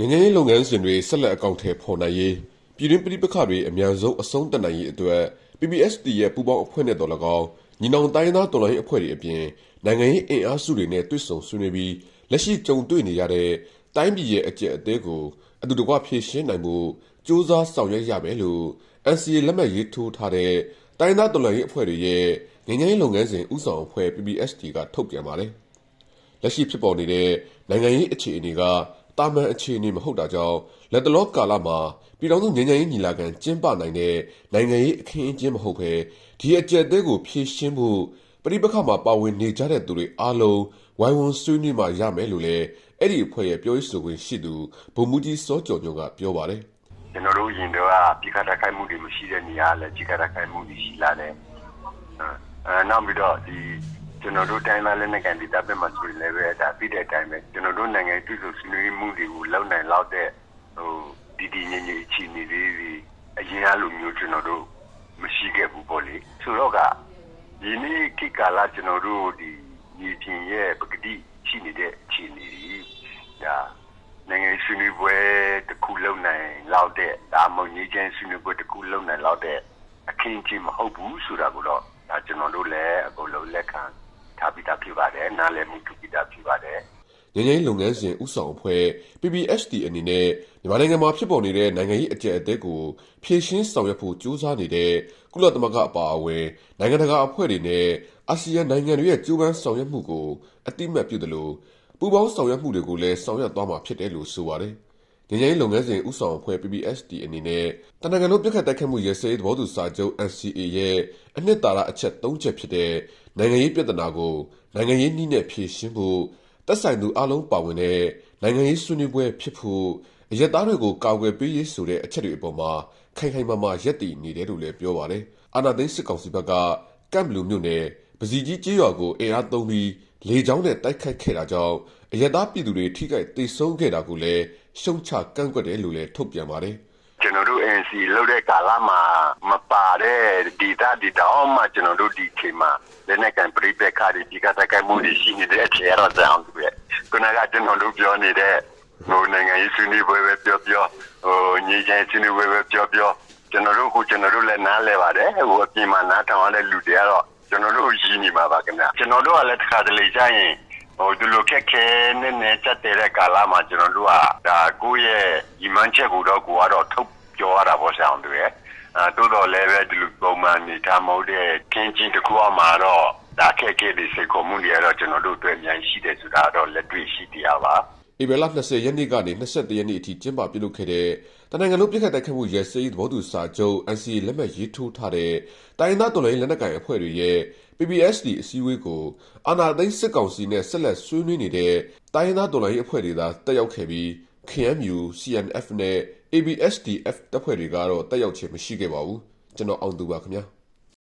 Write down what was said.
ငငယ်ရေးလုပ်ငန်းစဉ်တွေဆက်လက်အကောင့်ထဲပေါ်နိုင်ရေးပြည်တွင်းပြည်ပခါတွေအများဆုံးအဆုံးတက်နိုင်ရေးအတွက် PPST ရဲ့ပူးပေါင်းအဖွဲ့နဲ့တော်၎င်းညီနောင်တိုင်းသားတော်လှန်ရေးအဖွဲ့တွေအပြင်နိုင်ငံရေးအင်အားစုတွေနဲ့တွေ့ဆုံဆွေးနွေးပြီးလက်ရှိကြုံတွေ့နေရတဲ့တိုင်းပြည်ရဲ့အကျပ်အသေးကိုအတူတကွဖြေရှင်းနိုင်ဖို့စ조사ဆောင်ရွက်ရမယ်လို့ NCA လက်မှတ်ရေးထိုးထားတဲ့တိုင်းသားတော်လှန်ရေးအဖွဲ့တွေရဲ့ငငယ်ရေးလုပ်ငန်းစဉ်ဥဆောင်အဖွဲ့ PPST ကထုတ်ပြန်ပါတယ်။လက်ရှိဖြစ်ပေါ်နေတဲ့နိုင်ငံရေးအခြေအနေက တာမန်အခြေအနေမဟုတ်တာကြောင့်လက်တလောကာလမှာပြည်တော်စုငញ្ញရေးညီလာခံကျင်းပနိုင်တဲ့နိုင်ငံရေးအခင်းအကျင်းမဟုတ်ဘဲဒီအကျက်သေးကိုဖြည့်ရှင်းဖို့ပရိပခမှာပါဝင်နေကြတဲ့သူတွေအားလုံးဝိုင်းဝန်းဆွေးနွေးမှရမယ်လို့လည်းအဲ့ဒီအဖွဲ့ရဲ့ပြောရေးဆိုခွင့်ရှိသူဗိုလ်မှူးကြီးစောကျော်ညွန့်ကပြောပါတယ်ကျွန်တော်တို့ရင်တော့ပြည်ခတ်တိုက်ခိုက်မှုတွေမရှိတဲ့နေရာလည်းပြည်ခတ်တိုက်ခိုက်မှုတွေရှိလာတယ်အဲနောက်ပြီးတော့ဒီ ကျွန်တော်တို့တိုင်းသားလက်နက်ကန်ဒေသဘက်မှာဆိုရင်လည်းပဲဒါပြီးတဲ့အတိုင်းပဲကျွန်တော်တို့နိုင်ငံတွစ်ဆိုဆွေးနွေးမှုတွေကိုလုပ်နိုင်လောက်တဲ့ဟိုဒီဒီငြိမ်ငြိမ်အခြေအနေလေးတွေအရင်အလိုမျိုးကျွန်တော်တို့မရှိခဲ့ဘူးပေါ့လေဆိုတော့ကဒီနေ့ကိကာလာကျွန်တော်တို့ဒီညီချင်းရဲ့ပကတိရှိနေတဲ့အခြေအနေတွေဒါနိုင်ငံဆွေးနွေးပွဲတစ်ခုလုပ်နိုင်လောက်တဲ့ဒါမှမဟုတ်ညီချင်းဆွေးနွေးပွဲတစ်ခုလုပ်နိုင်လောက်တဲ့အခင်းအကျင်းမဟုတ်ဘူးဆိုတာကိုတော့ဒါကျွန်တော်တို့လည်းအကုန်လုံးလက်ခံ ထားပြီးသားဖြစ်ပါတယ်နားလည်မှုဖြစ်ပြီးသားဖြစ်ပါတယ်ငញ្ញင်းလုပ်ငန်းစဉ်ဥဆောင်အဖွဲ့ PPSD အနေနဲ့မြန်မာနိုင်ငံမှာဖြစ်ပေါ်နေတဲ့နိုင်ငံရေးအကြက်အသေးကိုဖြည့်ရှင်းဆောင်ရွက်ဖို့ကြိုးစားနေတဲ့ကုလသမဂ္ဂအပါအဝင်နိုင်ငံတကာအဖွဲ့တွေနဲ့အာဆီယံနိုင်ငံတွေရဲ့ကြိုးပမ်းဆောင်ရွက်မှုကိုအတိမတ်ပြုတယ်လို့ပူးပေါင်းဆောင်ရွက်မှုတွေကိုလည်းဆောင်ရွက်သွားမှာဖြစ်တယ်လို့ဆိုပါတယ် ငញ្ញင်းလုပ်ငန်းစဉ်ဥဆောင်အဖွဲ့ PPSD အနေနဲ့ တနင်္ဂနွေပြခတ်တိုက်ခတ်မှုရစဲသဘောတူစာချုပ် NCA ရဲ့ အနှစ်သာရ အချက် ၃ ချက်ဖြစ်တဲ့ နိုင်ငံရေးပြည်ထနာကို နိုင်ငံရေးနည်းနဲ့ ဖြေရှင်းဖို့တက်ဆိုင်သူအလုံးပါဝင်တဲ့ နိုင်ငံရေးဆွေးနွေးပွဲဖြစ်ဖို့ အရက်သားတွေကို ကာကွယ်ပေးရေးဆိုတဲ့ အချက်တွေအပေါ်မှာ ခိုင်ခိုင်မာမာရက်တည်နေတယ်လို့လည်း ပြောပါတယ်။အာနာသိန်းစစ်ကောင်စီဘက်ကကမ်ဘလူမြို့နယ်ပစီကြီးကျေးရွာကို အင်အားသုံးပြီး လေကြောင်းနဲ့ တိုက်ခိုက်ခဲ့တာကြောင့် အရက်သားပြည်သူတွေ ထိခိုက်ဒေဆုံးခဲ့တာကိုလည်း ရှုံချကန့်ကွက်တယ်လို့လည်း ထုတ်ပြန်ပါတယ်။ကျွန်တော်တို့ NC လောက်တဲ့ကာလမှာ မပါတဲ့ဒီတာဒီတောင်မှ ကျွန်တော်တို့ ဒီချိန်မှာ လက်နက်ကန်ပြိပက်ခါဒီဒီကတကမှုတွေ ရှိနေတဲ့အခြေအရအောင်သူရဲ့ခုနက ကျွန်တော်တို့ပြောနေတဲ့ဟိုနိုင်ငံရေးဆွေးနွေးပွဲပဲပြောပြောဟိုညီချင်ဆွေးနွေးပွဲပဲပြောပြော ကျွန်တော်တို့ကိုကျွန်တော်တို့လည်း နားလဲပါတယ်ဟိုအပြင်မှာ နားထောင်ရတဲ့ လူတွေကတော့ ကျွန်တော်တို့ရည်နေမှာပါခင်ဗျကျွန်တော်တို့ကလည်းတစ်ခါတလေကြာရင်ဟိုဒီလိုခက်ခဲနဲ့နဲ့ချက်တဲ့ကာလမှာကျွန်တော်တို့ကဒါကိုယ့်ရဲ့ညီမချက်ကိုတော့ကိုကတော့ထုတ်ပြောရတာပေါ့ဆောင်တွေအဲတိုးတော်လည်းပဲဒီလိုပုံမှန်နေထားမဟုတ်တဲ့ခင်းချင်းတစ်ခုအမှတော့ဒါခက်ခဲတဲ့စိတ်ခေါ်မှုတွေကတော့ကျွန်တော်တို့အတွက်အများကြီးရှိတယ်ဆိုတာတော့လက်တွေ့ရှိတရားပါ ဧပြီလ20ရက်နေ့ကနေ21ရက်နေ့အထိကျင်းပပြုလုပ်ခဲ့တဲ့တနင်္ဂနွေပြစ်ခတ်တိုက်ခတ်မှုရဲစည်းသဘောတူစာချုပ် NCA လက်မှတ်ရေးထိုးထားတဲ့တိုင်းသားတော်လှန်ရေးလက်နက်ကိုင်အဖွဲ့တွေရဲ့ PPSD အစည်းအဝေးကိုအာဏာသိမ်းစစ်ကောင်စီနဲ့ဆက်လက်ဆွေးနွေးနေတဲ့တိုင်းသားတော်လှန်ရေးအဖွဲ့တွေသာတက်ရောက်ခဲ့ပြီး KMU, CNF နဲ့ ABSDF တပ်ဖွဲ့တွေကတော့တက်ရောက်ခြင်းမရှိခဲ့ပါဘူးကျွန်တော်အောင်သူပါခင်ဗျာ